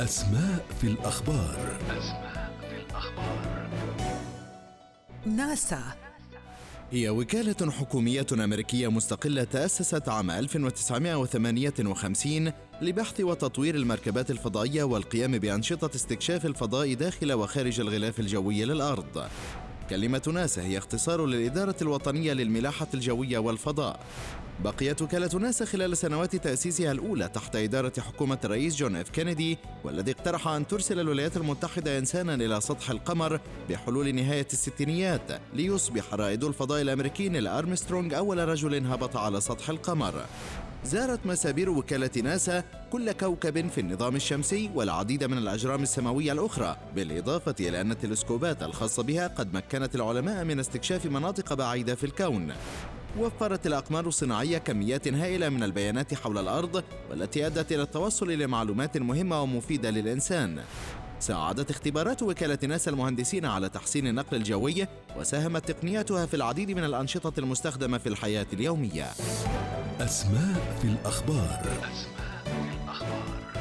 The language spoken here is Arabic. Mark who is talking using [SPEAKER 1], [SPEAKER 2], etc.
[SPEAKER 1] أسماء في الأخبار
[SPEAKER 2] أسماء في الأخبار
[SPEAKER 3] ناسا
[SPEAKER 4] هي وكالة حكومية أمريكية مستقلة تأسست عام 1958 لبحث وتطوير المركبات الفضائية والقيام بأنشطة استكشاف الفضاء داخل وخارج الغلاف الجوي للأرض. كلمة ناسا هي اختصار للإدارة الوطنية للملاحة الجوية والفضاء. بقيت وكالة ناسا خلال سنوات تأسيسها الأولى تحت إدارة حكومة الرئيس جون إف كينيدي والذي اقترح أن ترسل الولايات المتحدة إنسانا إلى سطح القمر بحلول نهاية الستينيات ليصبح رائد الفضاء الأمريكي نيل أرمسترونغ أول رجل هبط على سطح القمر. زارت مسابير وكالة ناسا كل كوكب في النظام الشمسي والعديد من الأجرام السماوية الأخرى بالإضافة إلى أن التلسكوبات الخاصة بها قد مكنت العلماء من استكشاف مناطق بعيدة في الكون. وفرت الأقمار الصناعية كميات هائلة من البيانات حول الأرض والتي أدت إلى التوصل لمعلومات مهمة ومفيدة للإنسان. ساعدت اختبارات وكالة ناسا المهندسين على تحسين النقل الجوي وساهمت تقنياتها في العديد من الأنشطة المستخدمة في الحياة اليومية.
[SPEAKER 1] أسماء في الأخبار.
[SPEAKER 2] أسماء في الأخبار